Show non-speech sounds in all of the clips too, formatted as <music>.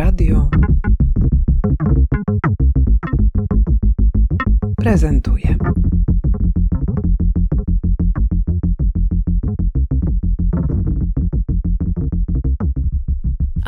Radio prezentuje.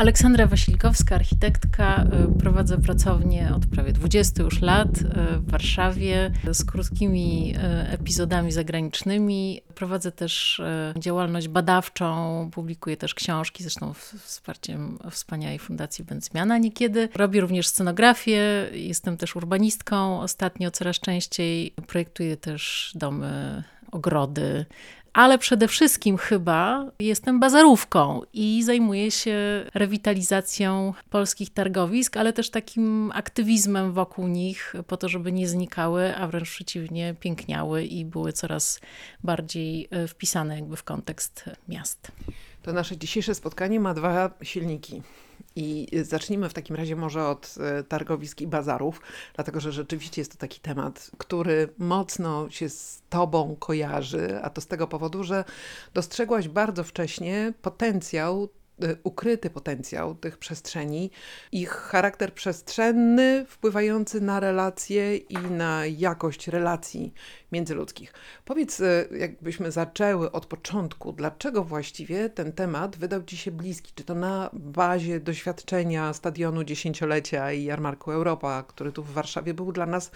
Aleksandra Wasilkowska, architektka, y, prowadzę pracownię od prawie 20 już lat y, w Warszawie z krótkimi y, epizodami zagranicznymi. Prowadzę też działalność badawczą, publikuję też książki, zresztą wsparciem wspaniałej Fundacji Będzmiana niekiedy. Robię również scenografię, jestem też urbanistką ostatnio coraz częściej. Projektuję też domy, ogrody, ale przede wszystkim chyba jestem bazarówką i zajmuję się rewitalizacją polskich targowisk, ale też takim aktywizmem wokół nich, po to, żeby nie znikały, a wręcz przeciwnie, piękniały i były coraz bardziej e, wpisane jakby w kontekst miast. To nasze dzisiejsze spotkanie ma dwa silniki. I zacznijmy w takim razie może od e, targowisk i bazarów, dlatego że rzeczywiście jest to taki temat, który mocno się z Tobą kojarzy, a to z tego powodu, że dostrzegłaś bardzo wcześnie potencjał ukryty potencjał tych przestrzeni, ich charakter przestrzenny wpływający na relacje i na jakość relacji międzyludzkich. Powiedz, y, jakbyśmy zaczęły od początku, dlaczego właściwie ten temat wydał Ci się bliski? Czy to na bazie doświadczenia stadionu dziesięciolecia i jarmarku Europa, który tu w Warszawie był dla nas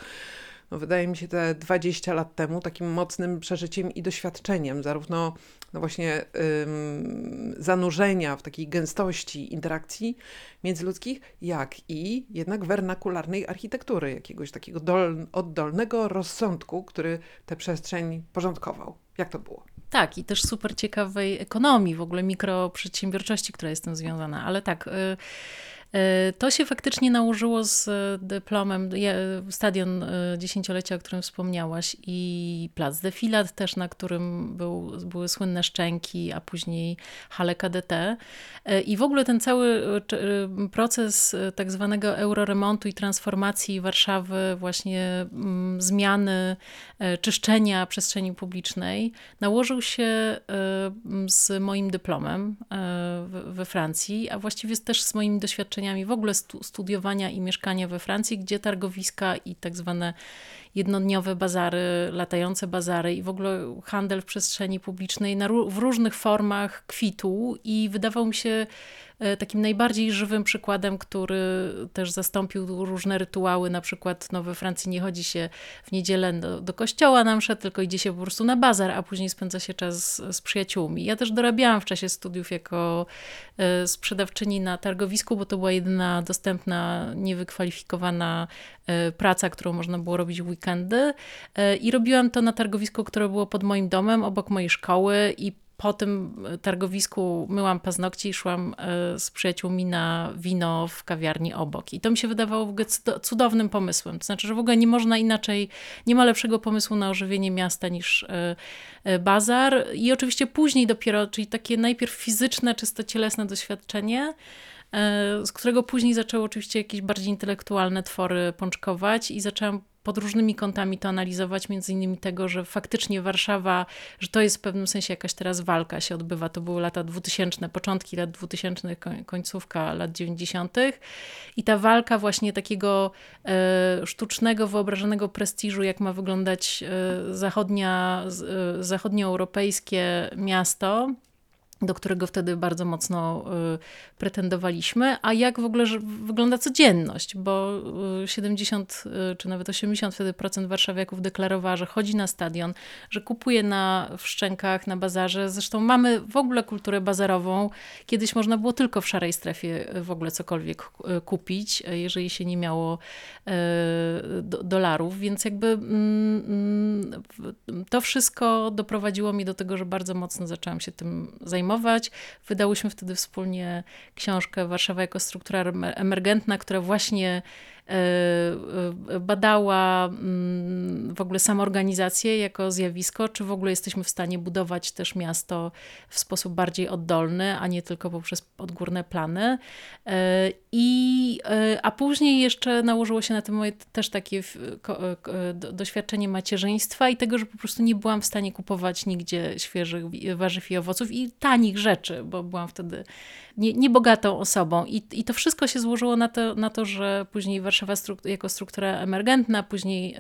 no wydaje mi się te 20 lat temu takim mocnym przeżyciem i doświadczeniem, zarówno no właśnie ym, zanurzenia w takiej gęstości interakcji międzyludzkich, jak i jednak wernakularnej architektury, jakiegoś takiego dol, oddolnego rozsądku, który tę przestrzeń porządkował. Jak to było? Tak, i też super ciekawej ekonomii, w ogóle mikroprzedsiębiorczości, która jest z tym związana, ale tak. Y to się faktycznie nałożyło z dyplomem, stadion e, dziesięciolecia, o którym wspomniałaś i plac Defilat też, na którym był, były słynne szczęki, a później hale KDT. I w ogóle ten cały proces tak zwanego euroremontu i transformacji Warszawy, właśnie mm, zmiany, czyszczenia przestrzeni publicznej nałożył się z moim dyplomem we Francji, a właściwie też z moimi doświadczeniami w ogóle studiowania i mieszkania we Francji, gdzie targowiska i tak zwane jednodniowe bazary, latające bazary i w ogóle handel w przestrzeni publicznej na, w różnych formach kwitł i wydawał mi się E, takim najbardziej żywym przykładem, który też zastąpił różne rytuały, na przykład no, we Francji nie chodzi się w niedzielę do, do kościoła na mszę, tylko idzie się po prostu na bazar, a później spędza się czas z, z przyjaciółmi. Ja też dorabiałam w czasie studiów jako e, sprzedawczyni na targowisku, bo to była jedyna dostępna, niewykwalifikowana e, praca, którą można było robić w weekendy. I robiłam to na targowisku, które było pod moim domem, obok mojej szkoły i po tym targowisku myłam paznokcie i szłam e, z przyjaciółmi na wino w kawiarni obok. I to mi się wydawało w ogóle cudownym pomysłem. To znaczy, że w ogóle nie można inaczej, nie ma lepszego pomysłu na ożywienie miasta niż e, e, bazar. I oczywiście później dopiero, czyli takie najpierw fizyczne, czysto cielesne doświadczenie, z którego później zaczęły oczywiście jakieś bardziej intelektualne twory pączkować i zaczęłam pod różnymi kątami to analizować, między innymi tego, że faktycznie Warszawa, że to jest w pewnym sensie jakaś teraz walka się odbywa. To były lata 2000, początki lat 2000, końcówka lat 90. I ta walka właśnie takiego e, sztucznego, wyobrażonego prestiżu, jak ma wyglądać e, zachodnia, e, zachodnioeuropejskie miasto, do którego wtedy bardzo mocno y, pretendowaliśmy, a jak w ogóle wygląda codzienność, bo 70 y, y, czy nawet 80 wtedy procent warszawiaków deklarowała, że chodzi na stadion, że kupuje na w szczękach, na bazarze. Zresztą mamy w ogóle kulturę bazarową. Kiedyś można było tylko w szarej strefie w ogóle cokolwiek kupić, jeżeli się nie miało dolarów, więc jakby mm, mm, to wszystko doprowadziło mnie do tego, że bardzo mocno zaczęłam się tym zajmować zajmować. Wydałyśmy wtedy wspólnie książkę Warszawa jako struktura emergentna, która właśnie badała mm, w ogóle samoorganizację jako zjawisko, czy w ogóle jesteśmy w stanie budować też miasto w sposób bardziej oddolny, a nie tylko poprzez odgórne plany. I, a później jeszcze nałożyło się na to moje też takie doświadczenie macierzyństwa i tego, że po prostu nie byłam w stanie kupować nigdzie świeżych warzyw i owoców i tanich rzeczy, bo byłam wtedy nie, niebogatą osobą. I, I to wszystko się złożyło na to, na to że później Warszawa jako struktura emergentna, później y,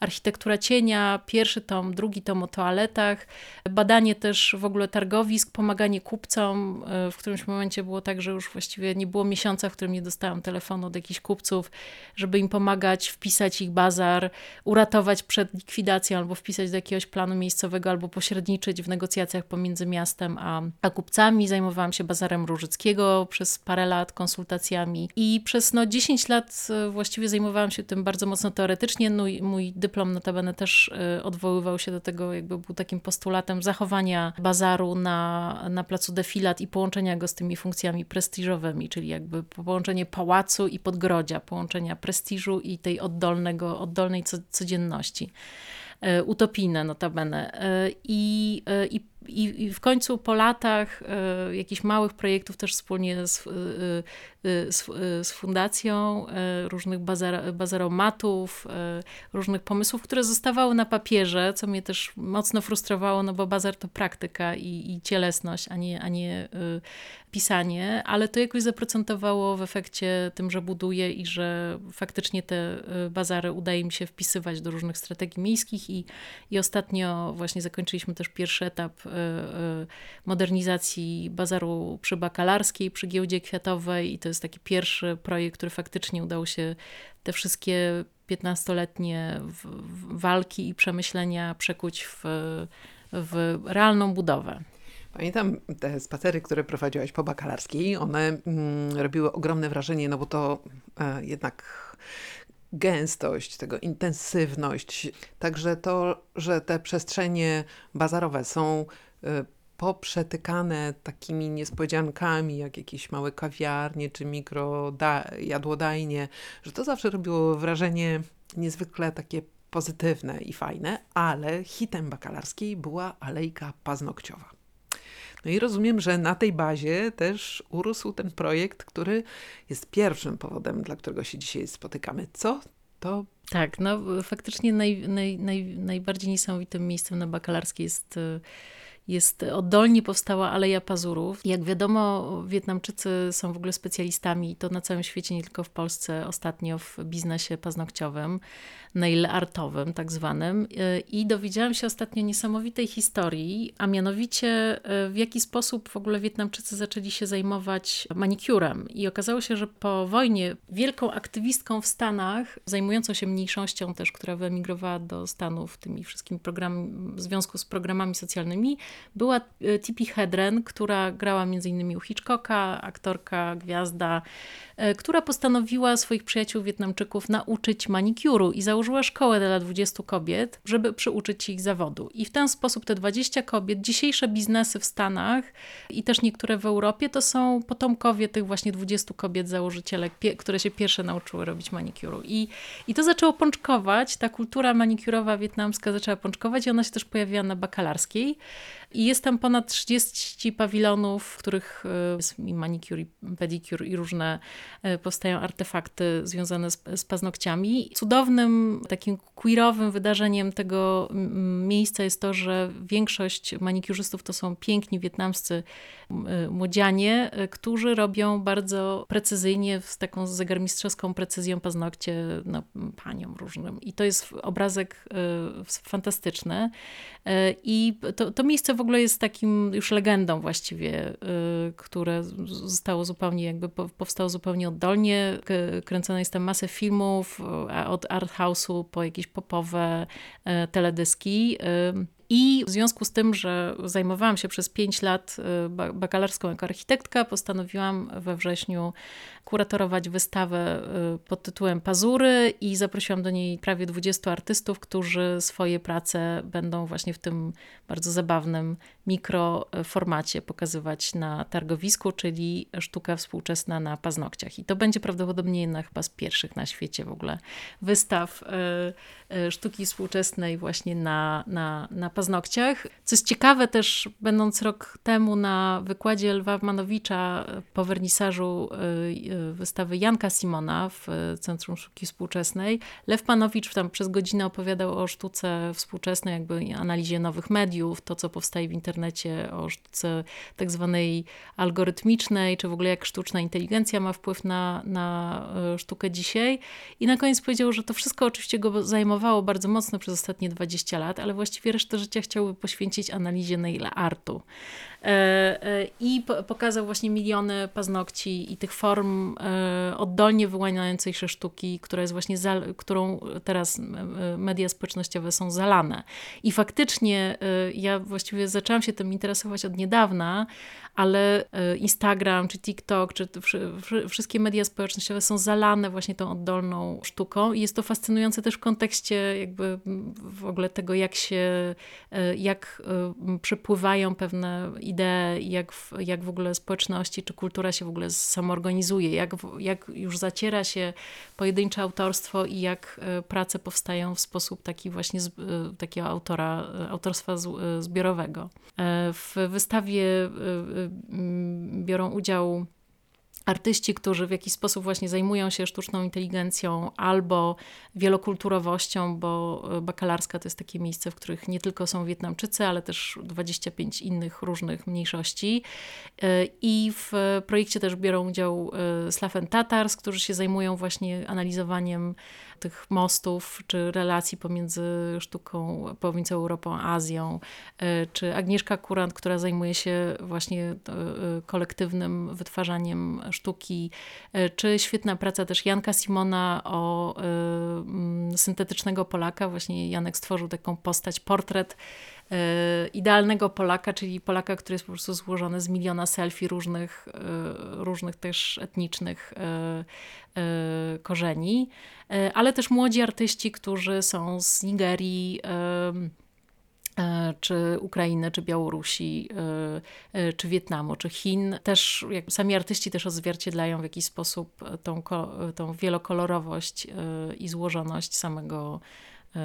architektura cienia, pierwszy tom, drugi tom o toaletach, badanie też w ogóle targowisk, pomaganie kupcom. Y, w którymś momencie było tak, że już właściwie nie było miesiąca, w którym nie dostałam telefonu od jakichś kupców, żeby im pomagać, wpisać ich bazar, uratować przed likwidacją albo wpisać do jakiegoś planu miejscowego, albo pośredniczyć w negocjacjach pomiędzy miastem a, a kupcami. Zajmowałam się bazarem Różyckiego przez parę lat, konsultacjami i przez no, 10 lat e, właściwie zajmowałam się tym bardzo mocno teoretycznie. No, mój dyplom notabene też e, odwoływał się do tego, jakby był takim postulatem zachowania bazaru na, na placu defilat i połączenia go z tymi funkcjami prestiżowymi, czyli jakby połączenie pałacu i podgrodzia, połączenia prestiżu i tej oddolnego, oddolnej codzienności. E, utopijne notabene. I, i i, I, w końcu po latach y, jakichś małych projektów też wspólnie z, y, y, z, fundacją, różnych bazar, bazaromatów, różnych pomysłów, które zostawały na papierze, co mnie też mocno frustrowało, no bo bazar to praktyka i, i cielesność, a nie, a nie pisanie, ale to jakoś zaprocentowało w efekcie tym, że buduję i że faktycznie te bazary udaje mi się wpisywać do różnych strategii miejskich i, i ostatnio właśnie zakończyliśmy też pierwszy etap modernizacji bazaru przy Bakalarskiej, przy Giełdzie Kwiatowej i to jest taki pierwszy projekt, który faktycznie udało się te wszystkie 15-letnie walki i przemyślenia przekuć w, w realną budowę. Pamiętam te spacery, które prowadziłaś po bakalarskiej. One mm, robiły ogromne wrażenie, no bo to e, jednak gęstość, tego intensywność. Także to, że te przestrzenie bazarowe są y, poprzetykane takimi niespodziankami, jak jakieś małe kawiarnie czy mikro jadłodajnie, że to zawsze robiło wrażenie niezwykle takie pozytywne i fajne, ale hitem bakalarskiej była alejka paznokciowa. No i rozumiem, że na tej bazie też urósł ten projekt, który jest pierwszym powodem, dla którego się dzisiaj spotykamy. Co to? Tak, no faktycznie naj, naj, naj, najbardziej niesamowitym miejscem na bakalarskiej jest jest oddolnie powstała Aleja Pazurów. Jak wiadomo, Wietnamczycy są w ogóle specjalistami, to na całym świecie, nie tylko w Polsce, ostatnio w biznesie paznokciowym nail artowym tak zwanym i dowiedziałam się ostatnio niesamowitej historii, a mianowicie w jaki sposób w ogóle Wietnamczycy zaczęli się zajmować manikurem i okazało się, że po wojnie wielką aktywistką w Stanach, zajmującą się mniejszością też, która wyemigrowała do Stanów tymi wszystkimi programami, w związku z programami socjalnymi, była e, Tippi Hedren, która grała m.in. u Hitchcocka, aktorka, gwiazda, E, która postanowiła swoich przyjaciół Wietnamczyków nauczyć manikuru i założyła szkołę dla 20 kobiet, żeby przyuczyć ich zawodu. I w ten sposób te 20 kobiet, dzisiejsze biznesy w Stanach i też niektóre w Europie, to są potomkowie tych właśnie 20 kobiet założycielek, które się pierwsze nauczyły robić manikuru. I, I to zaczęło pączkować, ta kultura manikurowa wietnamska zaczęła pączkować i ona się też pojawiła na bakalarskiej. I jest tam ponad 30 pawilonów, w których e, jest i manicure, i pedicure i różne e, powstają artefakty związane z, z paznokciami. Cudownym, takim queerowym wydarzeniem tego miejsca jest to, że większość manikurzystów to są piękni wietnamscy e, młodzianie, którzy robią bardzo precyzyjnie, z taką zegarmistrzowską precyzją paznokcie no, paniom różnym. I to jest obrazek fantastyczny. I to, to miejsce w ogóle jest takim już legendą właściwie, y, które zostało zupełnie jakby powstało zupełnie oddolnie. Kręcone jest tam masę filmów, od art house'u po jakieś popowe e, teledyski. Y, I w związku z tym, że zajmowałam się przez 5 lat bakalarską jako architektka, postanowiłam we wrześniu kuratorować wystawę pod tytułem Pazury i zaprosiłam do niej prawie 20 artystów, którzy swoje prace będą właśnie w tym bardzo zabawnym mikroformacie pokazywać na targowisku, czyli sztuka współczesna na paznokciach. I to będzie prawdopodobnie jedna chyba z pierwszych na świecie w ogóle wystaw sztuki współczesnej właśnie na, na, na paznokciach. Co jest ciekawe też, będąc rok temu na wykładzie Lwa Manowicza po wernisażu e, wystawy Janka Simona w Centrum Sztuki Współczesnej, Lew Panowicz tam przez godzinę opowiadał o sztuce współczesnej, jakby analizie nowych mediów, to co powstaje w internecie, o sztuce tak zwanej algorytmicznej, czy w ogóle jak sztuczna inteligencja ma wpływ na, na sztukę dzisiaj. I na koniec powiedział, że to wszystko oczywiście go zajmowało bardzo mocno przez ostatnie 20 lat, ale właściwie resztę życia chciałby poświęcić analizie nail artu. E, e, I pokazał właśnie miliony paznokci i tych form oddolnie wyłaniającej się sztuki, która jest właśnie, za, którą teraz media społecznościowe są zalane. I faktycznie ja właściwie zaczęłam się tym interesować od niedawna, ale e, Instagram, czy TikTok, czy wszystkie media społecznościowe są zalane właśnie tą oddolną sztuką i jest to fascynujące też w kontekście jakby w ogóle tego, jak się, e, jak e, przepływają pewne idee, jak w, jak w ogóle społeczności, czy kultura się w ogóle samoorganizuje, jak, jak już zaciera się pojedyncze autorstwo i jak prace powstają w sposób taki właśnie z, takiego autora, autorstwa zbiorowego. W wystawie biorą udział artyści, którzy w jakiś sposób właśnie zajmują się sztuczną inteligencją albo wielokulturowością, bo bakalarska to jest takie miejsce, w których nie tylko są Wietnamczycy, ale też 25 innych różnych mniejszości. I w projekcie też biorą udział e, Slaven Tatars, którzy się zajmują właśnie analizowaniem tych mostów, czy relacji pomiędzy sztuką, pomiędzy Europą a Azją, e, czy Agnieszka Kurant, która zajmuje się właśnie e, kolektywnym wytwarzaniem sztuki, e, czy świetna praca też Janka Simona o syntetycznego Polaka. Właśnie Janek stworzył taką postać, portret idealnego Polaka, czyli Polaka, który jest po prostu złożony z miliona selfie różnych, różnych też etnicznych korzeni. E, ale też młodzi artyści, którzy są z Nigerii, e, czy Ukrainy, czy Białorusi, e, czy Wietnamu, czy Chin. Też jak sami artyści też odzwierciedlają w jakiś sposób tą, tą wielokolorowość i złożoność samego,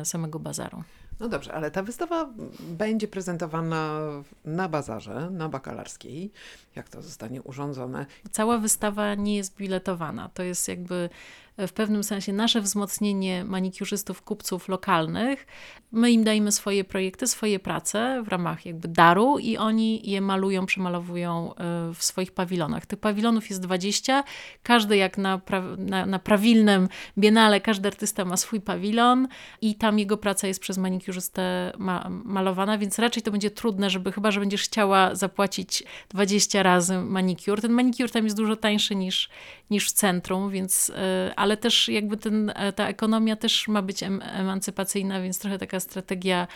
samego bazaru. No dobrze, ale ta wystawa będzie prezentowana na bazarze, na bakalarskiej. Jak to zostanie urządzone? Cała wystawa nie jest biletowana. To jest jakby w pewnym sensie nasze wzmocnienie manikiurzystów, kupców lokalnych. My im dajemy swoje projekty, swoje prace w ramach jakby daru i oni je malują, przemalowują e, w swoich pawilonach. Tych pawilonów jest 20, każdy jak na, pra, na, na prawilnym biennale, każdy artysta ma swój pawilon i tam jego praca jest przez manikiurzystę ma, malowana, więc raczej to będzie trudne, żeby chyba, że będziesz chciała zapłacić 20 razy manikiur. Ten manikiur tam jest dużo tańszy niż, niż w centrum, więc e, ale też jakby ten, e, ta ekonomia też ma być em, emancypacyjna, więc trochę taka strategia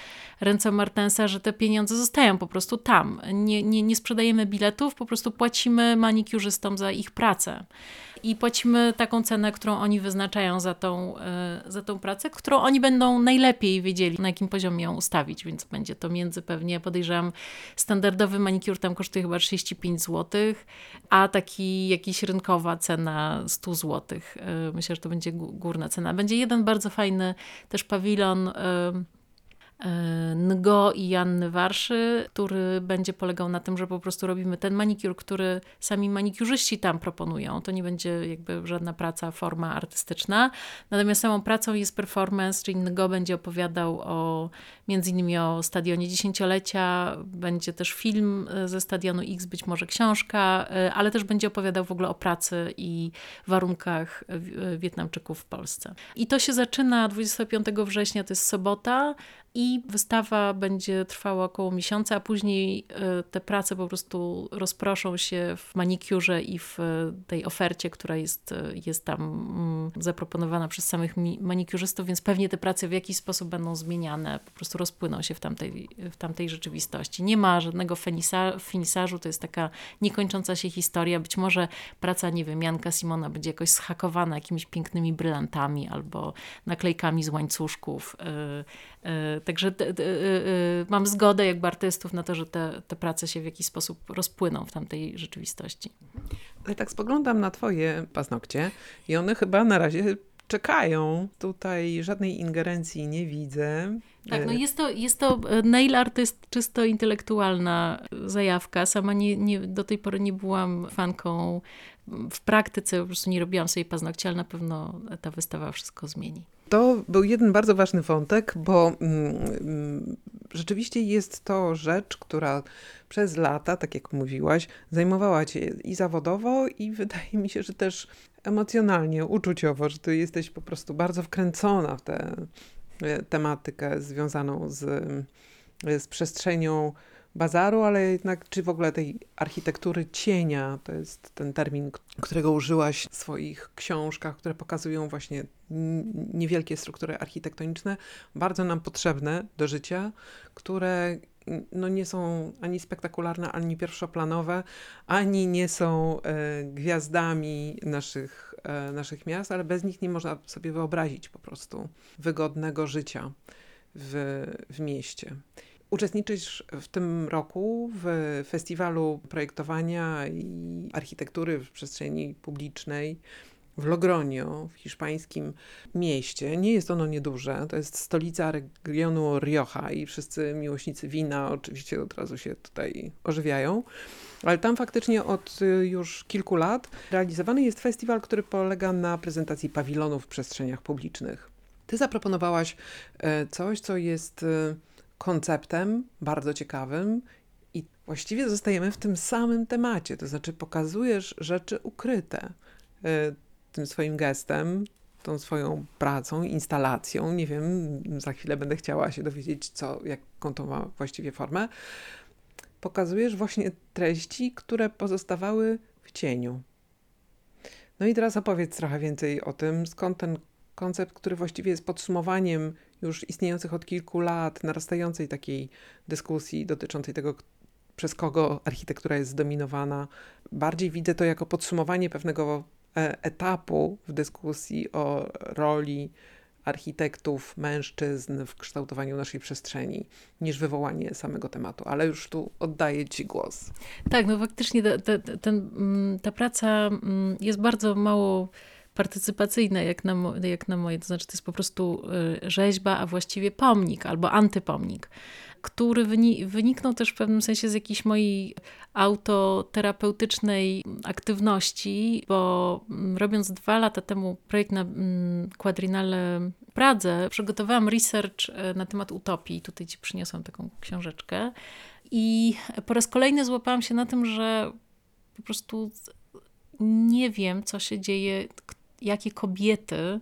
ręce Martensa, że te pieniądze zostają po prostu tam. Nie, nie, nie sprzedajemy biletów, po prostu płacimy manikiurzystom za ich pracę i płacimy taką cenę, którą oni wyznaczają za tą, e, za tą pracę, którą oni będą najlepiej wiedzieli, na jakim poziomie ją ustawić, więc będzie to między pewnie, podejrzewam, standardowy manikur tam kosztuje chyba 35 zł, a taki jakiś rynkowa cena 100 zł. E, myślę, że to będzie górna cena. Będzie jeden bardzo fajny też pawilon e, Ngo i Janny Warszy, który będzie polegał na tym, że po prostu robimy ten manikur, który sami manikurzyści tam proponują. To nie będzie jakby żadna praca, forma artystyczna. Natomiast samą pracą jest performance, czyli Ngo będzie opowiadał o między innymi o stadionie dziesięciolecia, będzie też film e, ze stadionu X, być może książka, e, ale też będzie opowiadał w ogóle o pracy i warunkach Wietnamczyków w Polsce. I to się zaczyna 25 września, to jest sobota, i wystawa będzie trwała około miesiąca, a później e, te prace po prostu rozproszą się w manikiurze i w e, tej ofercie, która jest, e, jest tam mm, zaproponowana przez samych manikiurzystów, więc pewnie te prace w jakiś sposób będą zmieniane, po prostu rozpłyną się w tamtej, w tamtej rzeczywistości. Nie ma żadnego finisa, finisażu, to jest taka niekończąca się historia. Być może praca, nie wiem, Janka Simona będzie jakoś schakowana jakimiś pięknymi brylantami albo naklejkami z łańcuszków. Także mam zgodę jakby artystów na to, że te, te prace się w jakiś sposób rozpłyną w tamtej rzeczywistości. Ale tak spoglądam na twoje paznokcie i one chyba na razie czekają. Tutaj żadnej ingerencji nie widzę. Tak, no jest to, jest to e, nail art to jest czysto intelektualna zajawka. Sama nie, nie, do tej pory nie byłam fanką w praktyce, po prostu nie robiłam sobie paznokci, ale na pewno ta wystawa wszystko zmieni. To był jeden bardzo ważny wątek, bo mm, mm, rzeczywiście jest to rzecz, która przez lata, tak jak mówiłaś, zajmowała cię i zawodowo, i <laughs> wydaje mi się, że też emocjonalnie, uczuciowo, że ty jesteś po prostu bardzo wkręcona w tę e, tematykę związaną z, z przestrzenią bazaru, ale jednak czy w ogóle tej architektury cienia, to jest ten termin, którego użyłaś w swoich książkach, które pokazują właśnie niewielkie struktury architektoniczne, bardzo nam potrzebne do życia, które no nie są ani spektakularne, ani pierwszoplanowe, ani nie są e, gwiazdami naszych, e, naszych miast, ale bez nich nie można sobie wyobrazić po prostu wygodnego życia w, w mieście. Uczestniczysz w tym roku w festiwalu projektowania i architektury w przestrzeni publicznej w Logroño, w hiszpańskim mieście. Nie jest ono nieduże, to jest stolica regionu Rioja i wszyscy miłośnicy wina oczywiście od razu się tutaj ożywiają. Ale tam faktycznie od y, już kilku lat realizowany jest festiwal, który polega na prezentacji pawilonów w przestrzeniach publicznych. Ty zaproponowałaś e, coś, co jest y, konceptem bardzo ciekawym i właściwie zostajemy w tym samym temacie, to znaczy pokazujesz rzeczy ukryte e, tym swoim gestem, tą swoją pracą, instalacją. Nie wiem, za chwilę będę chciała się dowiedzieć, co, jaką to ma właściwie formę. Pokazujesz właśnie treści, które pozostawały w cieniu. No i teraz opowiedz trochę więcej o tym, skąd ten koncept, który właściwie jest podsumowaniem już istniejących od kilku lat, narastającej takiej dyskusji dotyczącej tego, przez kogo architektura jest zdominowana. Bardziej widzę to jako podsumowanie pewnego e, etapu w dyskusji o roli architektów, mężczyzn w kształtowaniu naszej przestrzeni, niż wywołanie samego tematu. Ale już tu oddaję Ci głos. Tak, no faktycznie ta, ta, mm, ta praca mm, jest bardzo mało partycypacyjna, jak na, jak na moje. To znaczy, to jest po prostu y, rzeźba, a właściwie pomnik albo antypomnik, który wyniknął też w pewnym sensie z jakiejś mojej autoterapeutycznej aktywności, bo mm, robiąc dwa lata temu projekt na mm, Quadrinale Pradze, przygotowałam research y, na temat utopii. Tutaj ci przyniosłam taką książeczkę. I po raz kolejny złapałam się na tym, że po prostu nie wiem, co się dzieje, jakie kobiety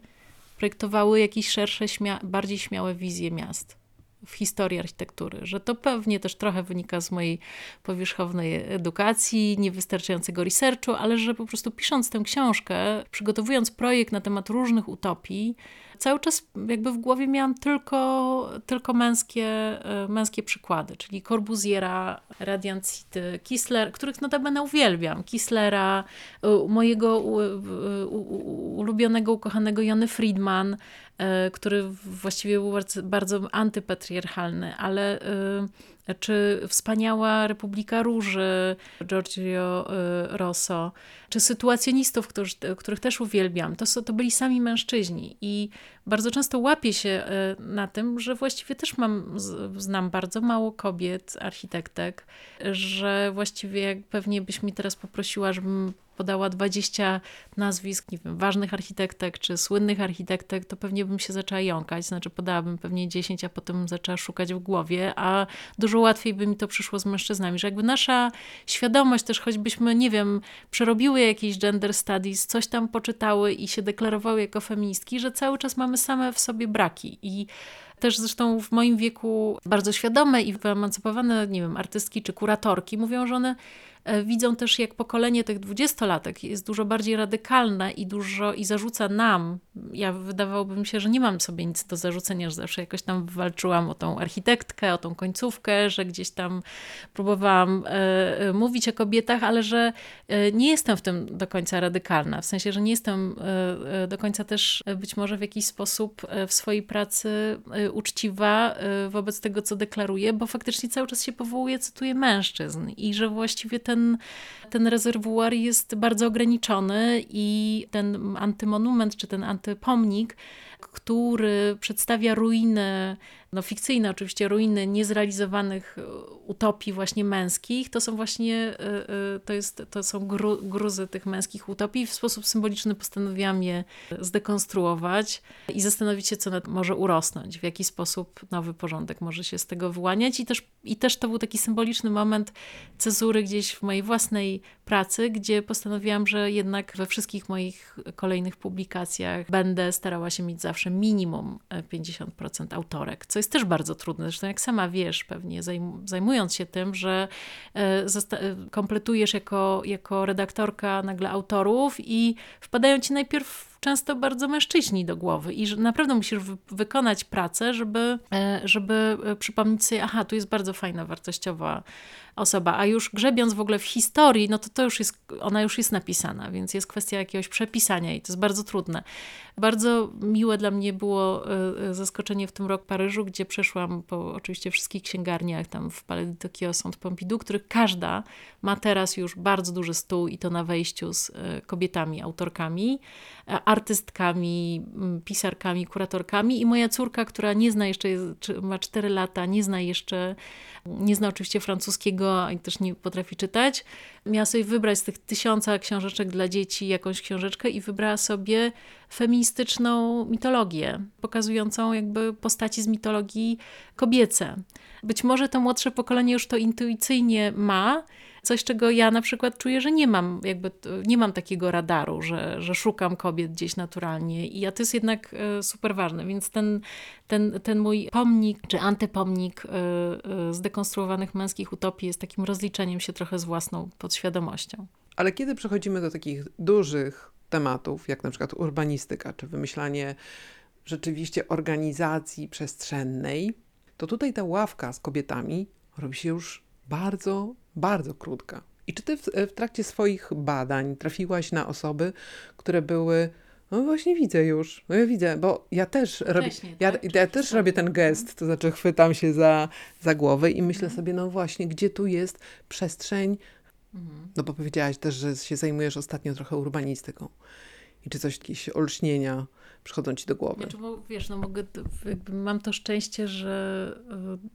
projektowały jakieś szersze, śmia bardziej śmiałe wizje miast w historii architektury, że to pewnie też trochę wynika z mojej powierzchownej edukacji, niewystarczającego researchu, ale że po prostu pisząc tę książkę, przygotowując projekt na temat różnych utopii, cały czas jakby w głowie miałam tylko, tylko męskie, e, męskie przykłady, czyli Corbusiera, Radiant City, Kisler, których notabene uwielbiam, Kislera, e, mojego ulubionego, ukochanego Jony Friedman, który właściwie był bardzo, bardzo antypatriarchalny, ale czy Wspaniała Republika Róży Giorgio Rosso, czy sytuacjonistów, których, których też uwielbiam, to, to byli sami mężczyźni i bardzo często łapię się e, na tym, że właściwie też mam, znam bardzo mało kobiet, architektek, że właściwie jak pewnie byś mi teraz poprosiła, żebym podała 20 nazwisk, nie wiem, ważnych architektek czy słynnych architektek, to pewnie bym się zaczęła jąkać, znaczy podałabym pewnie 10, a potem zaczęła szukać w głowie, a dużo łatwiej by mi to przyszło z mężczyznami, że jakby nasza świadomość też, choćbyśmy, nie wiem, przerobiły jakieś gender studies, coś tam poczytały i się deklarowały jako feministki, że cały czas mamy same w sobie braki. I też zresztą w moim wieku bardzo świadome i wyemancypowane, nie wiem, artystki czy kuratorki mówią, że one widzą też, jak pokolenie tych dwudziestolatek jest dużo bardziej radykalne i dużo i zarzuca nam. Ja wydawałoby mi się, że nie mam sobie nic do zarzucenia, że zawsze jakoś tam walczyłam o tą architektkę, o tą końcówkę, że gdzieś tam próbowałam e, e, mówić o kobietach, ale że e, nie jestem w tym do końca radykalna. W sensie, że nie jestem e, e do końca też być może w jakiś sposób w swojej pracy uczciwa wobec tego, co deklaruję, bo faktycznie cały czas się powołuję, cytuję mężczyzn i że właściwie te ten, ten rezerwuar jest bardzo ograniczony i ten antymonument czy ten antypomnik, który przedstawia ruiny no fikcyjne oczywiście ruiny niezrealizowanych e, utopii właśnie męskich, to są właśnie, e, e, to, jest, to są gru, gruzy tych męskich utopii. W sposób symboliczny postanowiłam je zdekonstruować i zastanowić się, co może urosnąć, w jaki sposób nowy porządek może się z tego wyłaniać. I też, I też to był taki symboliczny moment cezury gdzieś w mojej własnej pracy, gdzie postanowiłam, że jednak we wszystkich moich kolejnych publikacjach będę starała się mieć zawsze minimum 50% autorek, co jest też bardzo trudne. Zresztą jak sama wiesz, pewnie zajmując się tym, że e, e, kompletujesz jako, jako redaktorka nagle autorów i wpadają ci najpierw często bardzo mężczyźni do głowy i że naprawdę musisz wykonać pracę, żeby, e, żeby przypomnieć sobie, aha, tu jest bardzo fajna, wartościowa osoba, a już grzebiąc w ogóle w historii, no to to już jest, ona już jest napisana, więc jest kwestia jakiegoś przepisania i to jest bardzo trudne. Bardzo miłe dla mnie było e, e, zaskoczenie w tym roku Paryżu, gdzie przeszłam po oczywiście wszystkich księgarniach, tam w Palais de Sąd Pompidou, których każda ma teraz już bardzo duży stół i to na wejściu z e, kobietami, autorkami, artystkami, pisarkami, kuratorkami i moja córka, która nie zna jeszcze, ma 4 lata, nie zna jeszcze, nie zna oczywiście francuskiego i też nie potrafi czytać, miała sobie wybrać z tych tysiąca książeczek dla dzieci jakąś książeczkę i wybrała sobie feministyczną mitologię, pokazującą jakby postaci z mitologii kobiece. Być może to młodsze pokolenie już to intuicyjnie ma, coś, czego ja na przykład czuję, że nie mam, jakby nie mam takiego radaru, że, że szukam kobiet gdzieś naturalnie i ja to jest jednak e, super ważne, więc ten, ten, ten mój pomnik, czy antypomnik e, e, zdekonstruowanych męskich utopii jest takim rozliczeniem się trochę z własną podświadomością. Ale kiedy przechodzimy do takich dużych tematów, jak na przykład urbanistyka, czy wymyślanie rzeczywiście organizacji przestrzennej, to tutaj ta ławka z kobietami robi się już bardzo, bardzo krótka. I czy ty w, w trakcie swoich badań trafiłaś na osoby, które były no właśnie widzę już, no ja widzę, bo ja też robię, ja, tak? ja też robię ten gest, to znaczy chwytam się za, za głowę i myślę mhm. sobie, no właśnie, gdzie tu jest przestrzeń, mhm. no bo powiedziałaś też, że się zajmujesz ostatnio trochę urbanistyką i czy coś, jakieś olśnienia, przychodzą ci do głowy? Znaczy, bo, wiesz, no mogę, mam to szczęście, że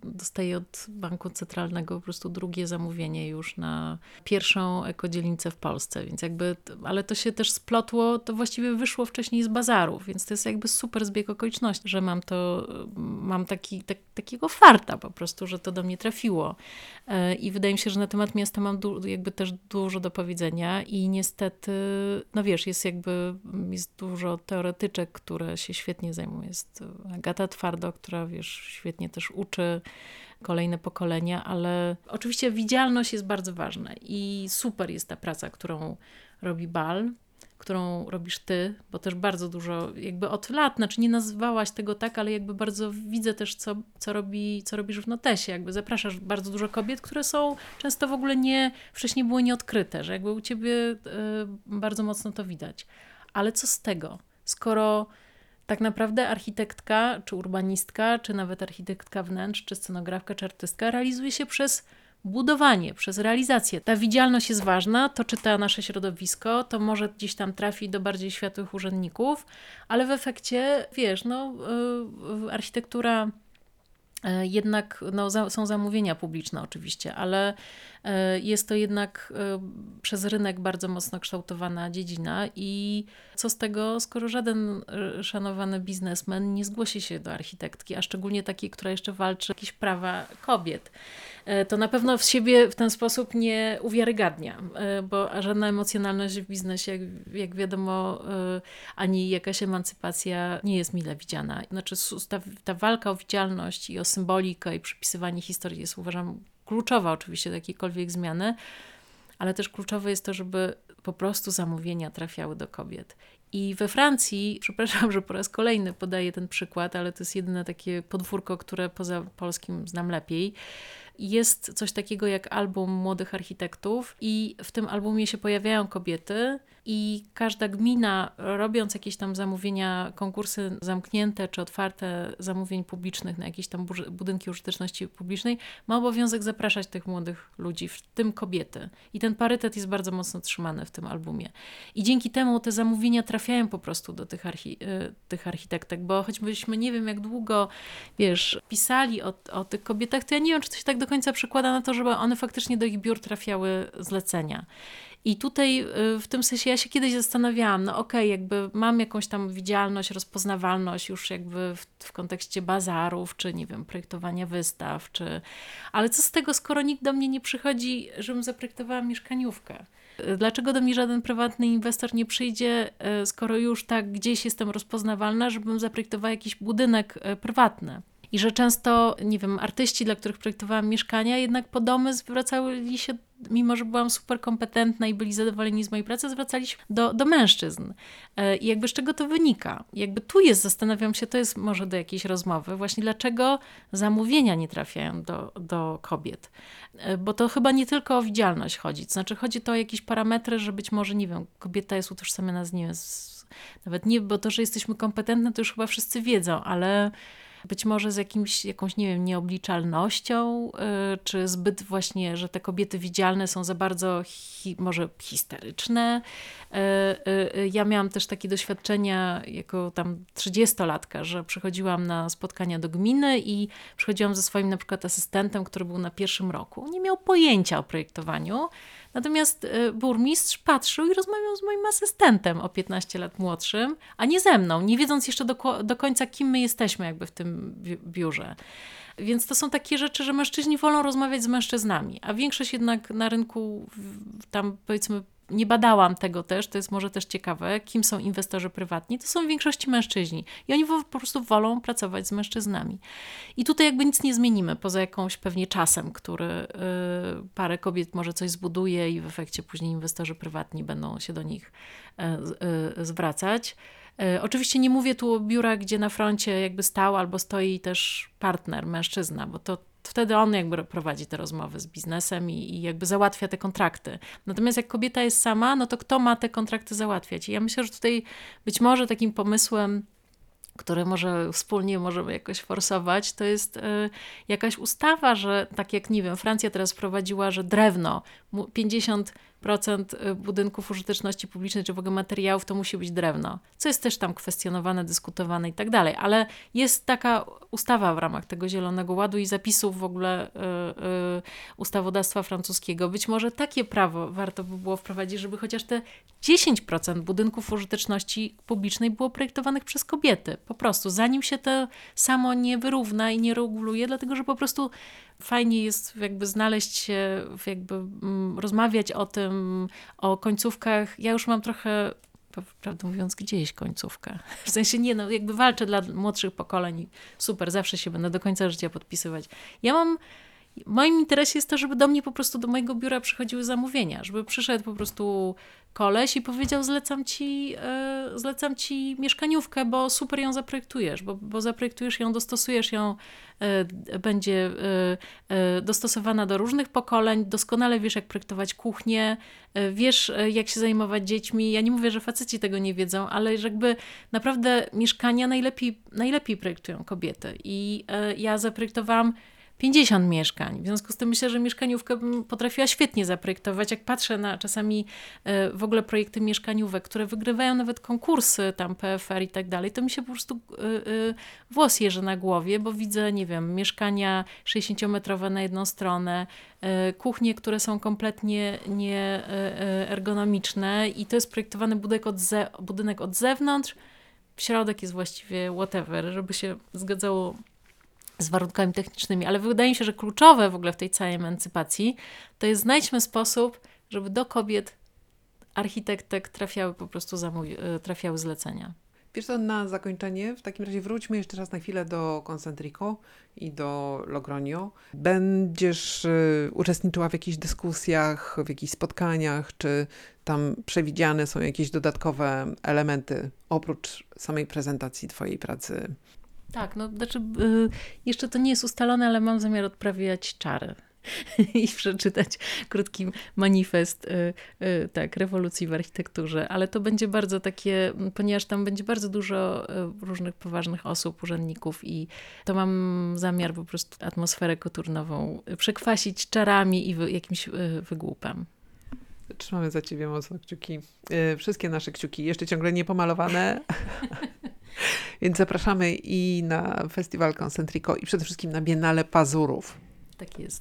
e, dostaję od Banku Centralnego po prostu drugie zamówienie już na pierwszą ekodzielnicę w Polsce, więc jakby, ale to się też splotło, to właściwie wyszło wcześniej z bazarów, więc to jest jakby super zbieg okoliczności, że mam to, mam taki, tak, takiego farta po prostu, że to do mnie trafiło. E, I wydaje mi się, że na temat miasta mam jakby też dużo do powiedzenia i niestety, no wiesz, jest jakby, jest dużo teoretyczek, które się świetnie zajmuje. Jest Agata Twardo, która wiesz, świetnie też uczy kolejne pokolenia, ale oczywiście widzialność jest bardzo ważna i super jest ta praca, którą robi Bal, którą robisz ty, bo też bardzo dużo, jakby od lat, znaczy nie nazywałaś tego tak, ale jakby bardzo widzę też, co, co, robi, co robisz w notesie, jakby zapraszasz bardzo dużo kobiet, które są często w ogóle nie, wcześniej były nieodkryte, że jakby u ciebie y, bardzo mocno to widać. Ale co z tego? skoro tak naprawdę architektka, czy urbanistka, czy nawet architektka wnętrz, czy scenografka, czy artystka realizuje się przez budowanie, przez realizację. Ta widzialność jest ważna, to czyta nasze środowisko, to może gdzieś tam trafi do bardziej światłych urzędników, ale w efekcie, wiesz, no, yy, architektura E, jednak no, za, są zamówienia publiczne oczywiście, ale jest to jednak e, przez rynek bardzo mocno kształtowana dziedzina i co z tego, skoro żaden e, szanowany biznesmen nie zgłosi się do architektki, a szczególnie takiej, która jeszcze walczy o jakieś prawa kobiet, to na pewno w siebie w ten sposób nie uwiarygadnia, bo żadna emocjonalność w biznesie, jak, jak wiadomo, ani jakaś emancypacja nie jest mile widziana. Znaczy ta, ta walka o widzialność i o symbolikę i przypisywanie historii jest uważam kluczowa oczywiście do jakiejkolwiek zmiany, ale też kluczowe jest to, żeby po prostu zamówienia trafiały do kobiet. I we Francji, <laughs> przepraszam, że po raz kolejny podaję ten przykład, ale to jest jedyne takie podwórko, które poza polskim znam lepiej jest coś takiego jak album młodych architektów, i w tym albumie się pojawiają kobiety, i każda gmina, robiąc jakieś tam zamówienia, konkursy zamknięte czy otwarte zamówień publicznych na jakieś tam budynki użyteczności publicznej, ma obowiązek zapraszać tych młodych ludzi, w tym kobiety. I ten parytet jest bardzo mocno trzymany w tym albumie. I dzięki temu te zamówienia trafiają po prostu do tych, archi y, tych architektek, bo choćbyśmy nie wiem jak długo, wiesz, pisali o, o tych kobietach, to ja nie wiem, czy to się tak do końca przekłada na to, żeby one faktycznie do ich biur trafiały zlecenia. I tutaj y, w tym sensie ja się kiedyś zastanawiałam, no okej, okay, jakby mam jakąś tam widzialność, rozpoznawalność już jakby w, w, kontekście bazarów, czy nie wiem, projektowania wystaw, czy... Ale co z tego, skoro nikt do mnie nie przychodzi, żebym zaprojektowała mieszkaniówkę? Dlaczego do mnie żaden prywatny inwestor nie przyjdzie, y, skoro już tak gdzieś jestem rozpoznawalna, żebym zaprojektowała jakiś budynek y, prywatny? I że często, nie wiem, artyści, dla których projektowałam mieszkania, jednak po domy zwracali się, mimo że byłam super kompetentna i byli zadowoleni z mojej pracy, zwracali się do, do mężczyzn. E, I jakby z czego to wynika? Jakby tu jest, zastanawiam się, to jest może do jakiejś rozmowy, właśnie dlaczego zamówienia nie trafiają do, do kobiet. E, bo to chyba nie tylko o widzialność chodzi. To znaczy, chodzi to o jakieś parametry, że być może, nie wiem, kobieta jest utożsamiana z, nie nawet nie, bo to, że jesteśmy kompetentne, to już chyba wszyscy wiedzą, ale być może z jakimś, jakąś, nie wiem, nieobliczalnością, y, czy zbyt właśnie, że te kobiety widzialne są za bardzo hi, może histeryczne. Y, y, ja miałam też takie doświadczenia jako tam trzydziestolatka, że przychodziłam na spotkania do gminy i przychodziłam ze swoim na przykład asystentem, który był na pierwszym roku. Nie miał pojęcia o projektowaniu, Natomiast e, burmistrz patrzył i rozmawiał z moim asystentem o 15 lat młodszym, a nie ze mną, nie wiedząc jeszcze do, do końca, kim my jesteśmy jakby w tym biurze. Więc to są takie rzeczy, że mężczyźni wolą rozmawiać z mężczyznami, a większość jednak na rynku tam powiedzmy nie badałam tego też, to jest może też ciekawe, kim są inwestorzy prywatni. To są w większości mężczyźni i oni po prostu wolą pracować z mężczyznami. I tutaj jakby nic nie zmienimy, poza jakąś pewnie czasem, który y, parę kobiet może coś zbuduje i w efekcie później inwestorzy prywatni będą się do nich y, y, zwracać. Oczywiście nie mówię tu o biurach, gdzie na froncie jakby stał albo stoi też partner, mężczyzna, bo to wtedy on jakby prowadzi te rozmowy z biznesem i, i, jakby załatwia te kontrakty. Natomiast jak kobieta jest sama, no to kto ma te kontrakty załatwiać? I ja myślę, że tutaj być może takim pomysłem które może wspólnie możemy jakoś forsować, to jest y, jakaś ustawa, że tak jak, nie wiem, Francja teraz wprowadziła, że drewno, 50 procent y, budynków użyteczności publicznej, czy w ogóle materiałów, to musi być drewno. Co jest też tam kwestionowane, dyskutowane i tak dalej. Ale jest taka ustawa w ramach tego Zielonego Ładu i zapisów w ogóle y, y, ustawodawstwa francuskiego. Być może takie prawo warto by było wprowadzić, żeby chociaż te 10% budynków użyteczności publicznej było projektowanych przez kobiety. Po prostu, zanim się to samo nie wyrówna i nie reguluje, dlatego że po prostu fajnie jest jakby znaleźć się, jakby mm, rozmawiać o tym, o końcówkach. Ja już mam trochę prawdę mówiąc, gdzieś końcówkę. W sensie nie, no jakby walczę dla młodszych pokoleń super, zawsze się będę do końca życia podpisywać. Ja mam w moim interesie jest to, żeby do mnie po prostu do mojego biura przychodziły zamówienia, żeby przyszedł po prostu koleś i powiedział zlecam ci, e, zlecam ci mieszkaniówkę, bo super ją zaprojektujesz, bo, bo zaprojektujesz ją, dostosujesz ją, e, będzie e, dostosowana do różnych pokoleń, doskonale wiesz jak projektować kuchnię, wiesz jak się zajmować dziećmi. Ja nie mówię, że faceci tego nie wiedzą, ale jakby naprawdę mieszkania najlepiej, najlepiej projektują kobiety i ja zaprojektowałam 50 mieszkań. W związku z tym myślę, że mieszkaniówkę bym potrafiła świetnie zaprojektować. Jak patrzę na czasami e, w ogóle projekty mieszkaniówek, które wygrywają nawet konkursy, tam PFR i tak dalej, to mi się po prostu e, e, włos jeży na głowie, bo widzę, nie wiem, mieszkania 60-metrowe na jedną stronę, kuchnie, które są kompletnie nieergonomiczne i to jest projektowany budynek od, budynek od zewnątrz, środek jest właściwie whatever, żeby się zgadzało z warunkami technicznymi, ale wydaje mi się, że kluczowe w ogóle w tej całej emancypacji to jest znajdźmy sposób, żeby do kobiet architektek trafiały po prostu e, trafiały zlecenia. Wiesz co, na zakończenie, w takim razie wróćmy jeszcze raz na chwilę do Concentrico i do Logronio. Będziesz y, uczestniczyła w jakichś dyskusjach, w jakichś spotkaniach, czy tam przewidziane są jakieś dodatkowe elementy oprócz samej prezentacji Twojej pracy? Tak, no znaczy y, jeszcze to nie jest ustalone, ale mam zamiar odprawiać czary <laughs> i przeczytać krótki manifest y, y, tak, rewolucji w architekturze, ale to będzie bardzo takie, ponieważ tam będzie bardzo dużo różnych poważnych osób, urzędników i to mam zamiar po prostu atmosferę koturnową przekwasić czarami i wy, jakimś wygłupem. Trzymamy za Ciebie mocno kciuki. Wszystkie nasze kciuki, jeszcze ciągle niepomalowane. <laughs> <laughs> Więc zapraszamy i na festiwal Concentrico i przede wszystkim na Biennale Pazurów. Tak jest.